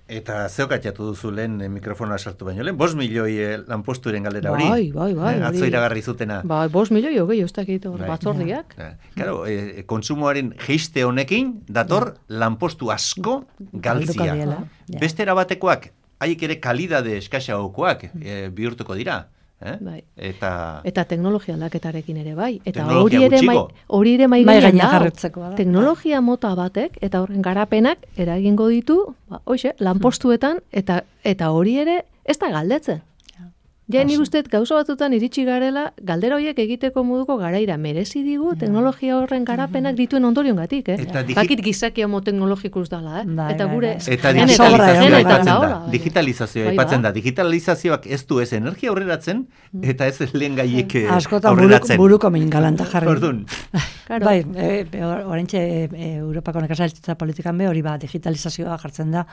Eta zeokatxatu duzu lehen eh, mikrofonoa sartu baino lehen, bos milioi eh, lanposturen galdera hori. Bai, bai, bai, Eh, atzo iragarri zutena. Ba, bost milioi hogei, ez dakit hor Bai. batzordiak. Eh, Claro, eh, kontsumoaren geiste honekin dator lanpostu asko galtzia. diela, ja. Beste erabatekoak, haiek ere kalidade eskaxagokoak eh, bihurtuko dira. Eh? Bai. Eta, Eta teknologia aldaketarekin ere bai. Eta hori ere mai, hori ere mai gainean dago. jarritzekoa da. Teknologia mota batek eta horren garapenak eragingo ditu, ba, hoxe, lanpostuetan eta eta hori ere ez da galdetzen. Ja, ni uste dut gauza batzutan iritsi garela, galdera horiek egiteko moduko garaira merezi digu teknologia horren garapenak dituen ondoriongatik, eh? Eta digi- Bakit gizaki homo teknologikus dala, eh? Bai, eta bai, gure bai. eta digitalizazioa genetan aipatzen da. Digitalizazioa Bai, aipatzen da. Digitalizazioak ez du ez energia aurreratzen, eta ez lehen gaiek eh, Askotan buruko, aurreratzen. buruko min galanta jarri. Orduan, Claro. Bai, e, e, orentxe e, e, Europako nekazaritza politikan be hori ba digitalizazioa jartzen da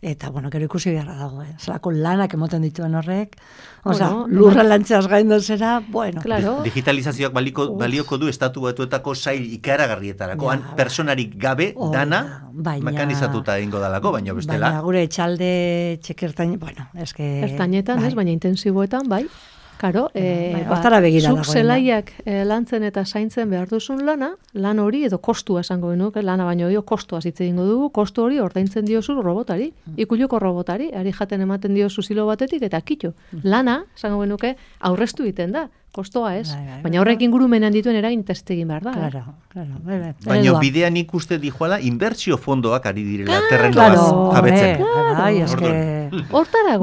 eta bueno, gero ikusi beharra dago, eh. Zelako lanak emoten dituen horrek. Osea, Bueno, lurra lantzeaz gaindu zera, bueno. Claro. digitalizazioak baliko, balioko du estatu batuetako sail ikaragarrietarako, Ja, han personarik gabe Hori dana da, baina- mekanizatuta egingo dalako, baina bestela. Baina gure etxalde txekertain, bueno, eske Ertainetan, bai. ez, baina intensiboetan, bai. Karo, e, bai, hortara begira zuk zelaiak e, lantzen eta zaintzen behar duzun lana, lan hori edo kostua esango genuke, lana baino dio kostua hitz egingo dugu, kostu hori ordaintzen diozu robotari, Mm. ikuluko robotari, ari jaten ematen diozu zilo batetik eta kitxo. Lana, esango genuke, aurreztu egiten da, kostoa ez, Bai, bai, bai. baina horrek ingurumenan dituen eragin teste egin behar da. Claro, claro, bai, bai. Baina bidean ikuste dijoala, inbertsio fondoak ari direla Claro, terrenoaz Claro, jabetzen. hombre, bai, eske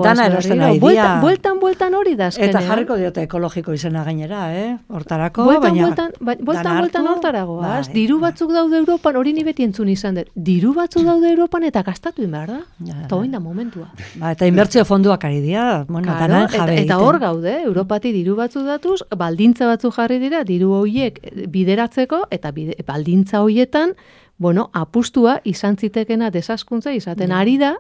Dana erosten ari dira. bueltan, bueltan hori da azkenean. Eta jarriko diote ekologiko izena gainera, eh? Hortarako, Bueltan, baina... bueltan, ba, bueltan, dana bueltan hartu, hortaragoaz. bai, diru bai. batzuk daude Europan, hori ni beti entzun izan dut. Diru batzuk daude Europan eta gastatu behar da. Eta oin da momentua. Ba, eta inbertsio fonduak ari dira, bueno, Claro, danan eta, jabe eta egiten. hor gaude, Europati diru batzu datuz, baldintza batzu jarri dira, diru hoiek bideratzeko, eta bide, baldintza hoietan, bueno, apustua izan zitekena desaskuntza izaten ari da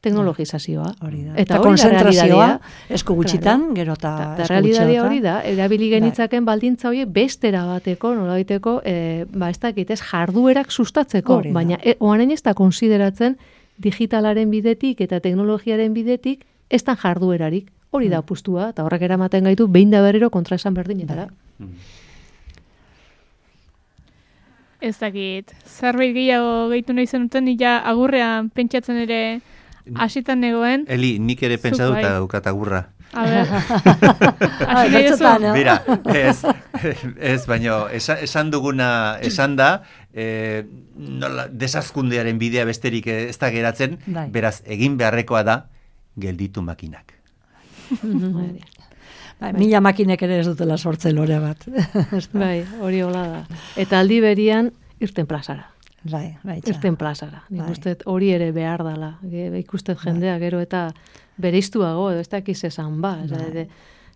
teknologizazioa. Hori da. Eta Eta konzentrazioa, esku gutxitan, gero eta esku realitatea gutxiotan. hori da, erabili genitzaken baldintza horiek bestera bateko, nolabaiteko, e, ba ez dakit, ez jarduerak sustatzeko, Hori da. baina e, oanen ez da konsideratzen digitalaren bidetik eta teknologiaren bidetik ez da jarduerarik. Hori Hmm. da apustua, eta horrek eramaten gaitu behin da berriro kontra esan berdinetara. Bai. Ez dakit, zerbait gehiago gehitu nahi zenuten, ja agurrean pentsatzen ere hasitan negoen. Eli, nik ere Zuk pentsa dut bai. eta daukat agurra. A ber, Ai, hasi nahi duzu? bertzotan, eh? Bira, ez, Ez, baino, esa, esan duguna, esan da, e, nola, desazkundearen bidea besterik ez da geratzen, Bai. beraz, egin beharrekoa da, gelditu makinak. Bai, mila makinek ere ez dutela sortze lore bat. Bai, hori hola da. Eta aldi berian, irten plazara. Bai, bai. Irten plazara. Bai. uste dut hori ere behar dala. Ikustet jendea gero eta bereiztuago, edo ez dakiz esan ba. Bai.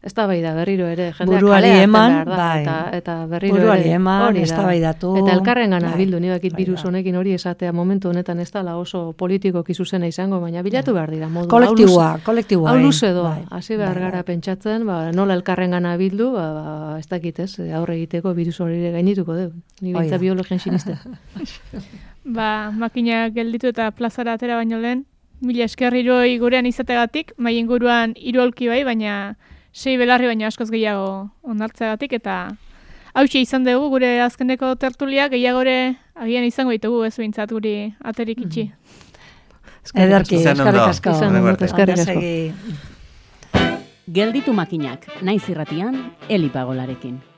Ez da bai da berriro ere. Jendea Buruari eman, behar da, bai. Eta, eta berriro Buruari ere. eman, hori da. eztabaidatu. Eta elkarren gana Bai, bildu, ni bakit bai virus da. honekin hori esatea momentu honetan ez dala oso politikoki zuzena izango, baina bilatu behar dira. Modu, Kolektiboa, hau luze- kolektiboa, Hau eh. luze doa, Bai, hasi behar bai, gara pentsatzen, ba, nola elkarren gana bildu, ba, ba, ez dakit ez, aurre egiteko virus hori ere gainituko dugu. Ni bintza da. biologian siniste. Ba, makina gelditu eta plazara atera baino lehen, mila esker hiroi gurean izategatik, mai inguruan hiru bai, baina sei belarri baino askoz gehiago onartzeagatik eta hauxe izan dugu gure azkeneko tertulia gehiagore agian izango ditugu ez behintzat guri aterik itxi. Ederki, Izan ondo. eskerrik asko. Ondo asko. Gelditu makinak, naiz irratian, elipagolarekin.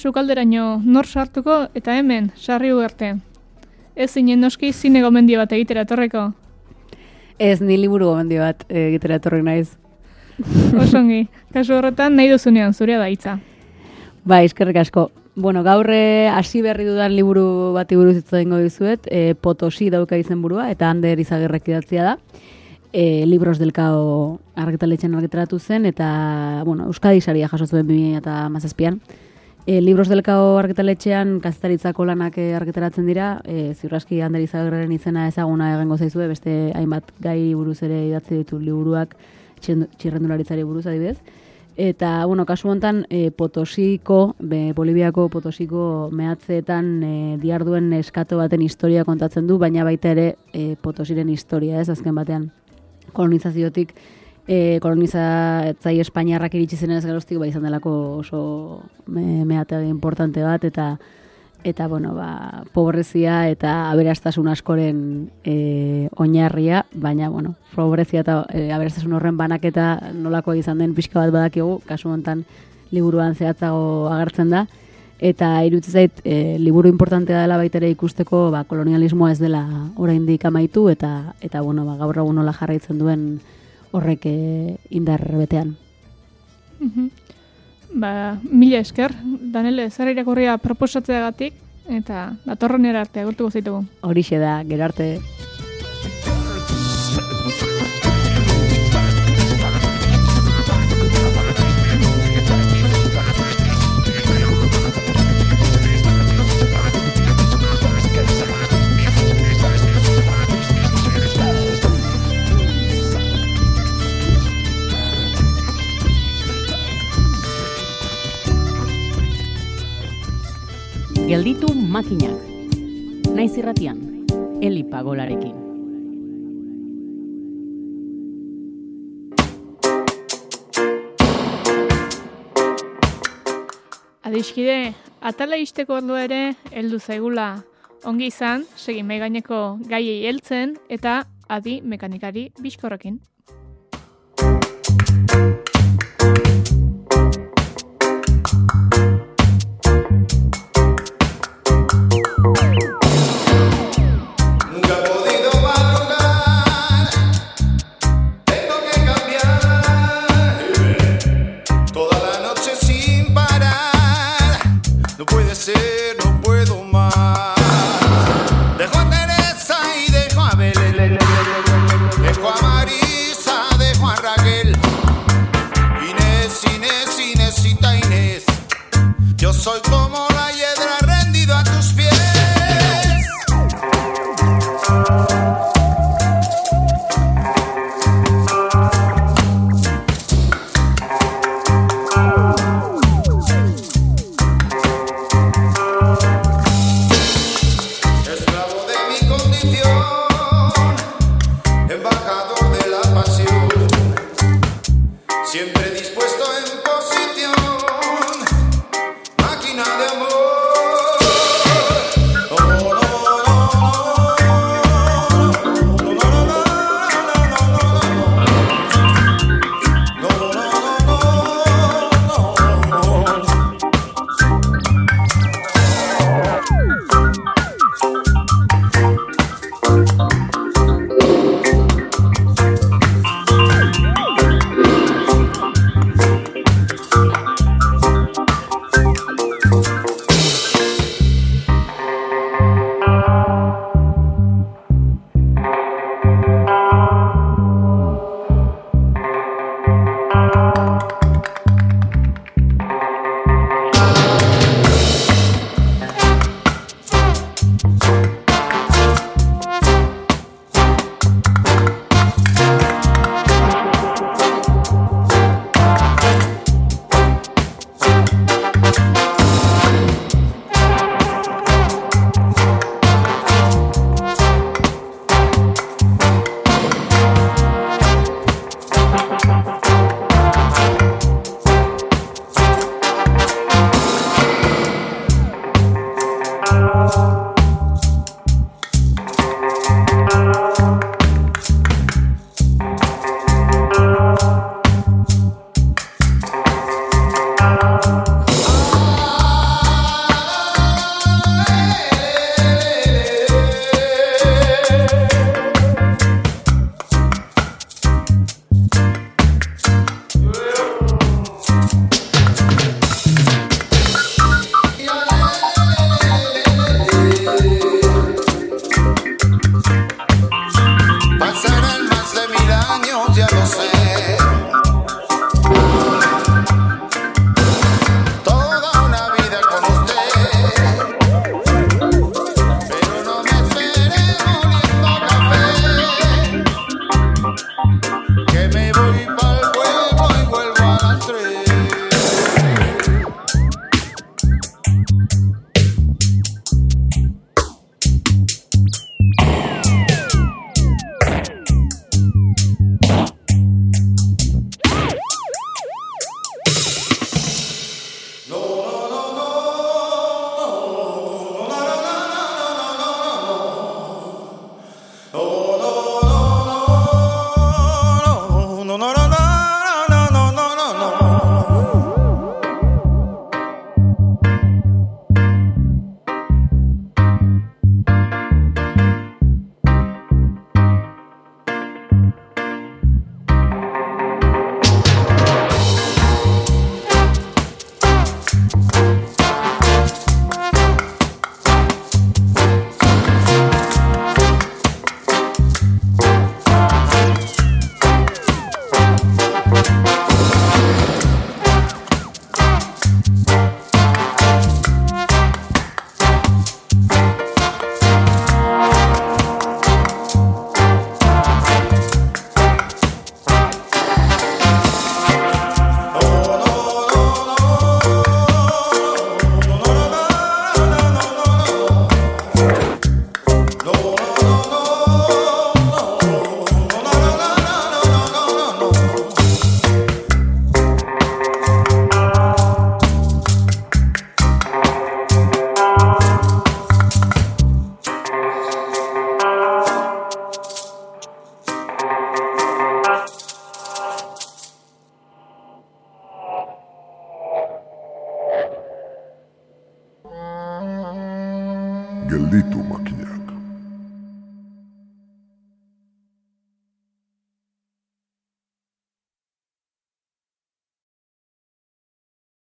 Sukalderaino nor sartuko eta hemen, sarri ugarte. Ez zinen noski zine gomendio bat egitera etorreko. Ez, ni liburu gomendio bat egitera etorri naiz. Osongi, kasu horretan nahi duzunean zurea da hitza. Bai, eskerrik asko. Bueno, gaur eh, hasi berri dudan liburu bati buruz hitz egingo dizuet, e, Potosi dauka izenburua eta Ander Izagirrek idatzia da. E, Libros del Kao argitaletxean argitaratu zen eta, bueno, Euskadi saria jaso zuen 2017an. E, Libros del Kao argitaletxean kaztaritzako lanak eh, argitaratzen dira, e, ziurraski Ander Izagirren izena ezaguna egingo zaizue, beste hainbat gai buruz ere idatzi ditu liburuak txirrendularitzari buruz adibidez. Eta, bueno, kasu hontan, e, Potosiko, be, Boliviako Potosiko mehatzeetan e, diarduen eskato baten historia kontatzen du, baina baita ere e, Potosiren historia, ez, azken batean kolonizaziotik, e, kolonizatzai Espainiarrak iritsi zenez geroztik, ba, izan delako oso me, meate importante bat, eta eta bueno, ba, pobrezia eta aberastasun askoren e, oinarria, baina bueno, pobrezia eta e, aberastasun horren banaketa nolako izan den pixka bat badakigu, kasu hontan liburuan zehatzago agertzen da, eta irutzi zait e, liburu importantea dela baita ere ikusteko ba, kolonialismoa ez dela oraindik amaitu eta eta bueno, ba, gaur egun nola jarraitzen duen horrek e, indar betean. Mhm. Ba, mila esker, Danele, zer irakurria proposatzeagatik, eta datorrenera arte agurtuko zaitugu. Horixe da, gero arte. Gelditu makinak. Naiz irratian, elipagolarekin. Adiskide, atala isteko ordua ere heldu zaigula. Ongi izan, segi gaineko gaiei heltzen eta adi mekanikari bizkorrekin.